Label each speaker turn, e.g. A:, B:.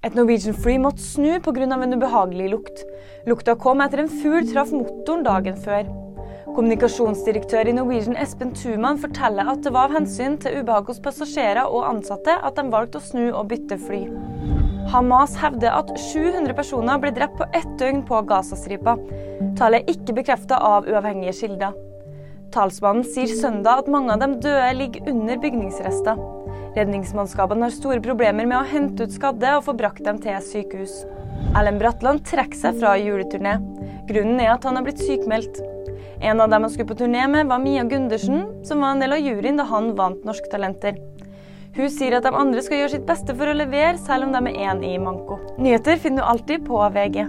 A: Et Norwegian Free måtte snu pga. en ubehagelig lukt. Lukta kom etter en fugl traff motoren dagen før. Kommunikasjonsdirektør i Norwegian Espen Thuman forteller at det var av hensyn til ubehag hos passasjerer og ansatte at de valgte å snu og bytte fly. Hamas hevder at 700 personer ble drept på ett døgn på Gazastripa. Tallet er ikke bekrefta av uavhengige kilder. Talsmannen sier søndag at mange av dem døde ligger under bygningsrester. Redningsmannskapene har store problemer med å hente ut skadde og få brakt dem til sykehus. Erlend Bratland trekker seg fra juleturné. Grunnen er at han har blitt sykmeldt. En av dem han skulle på turné med, var Mia Gundersen, som var en del av juryen da han vant Norske Talenter. Hun sier at de andre skal gjøre sitt beste for å levere, selv om de er én i manko. Nyheter finner du alltid på VG.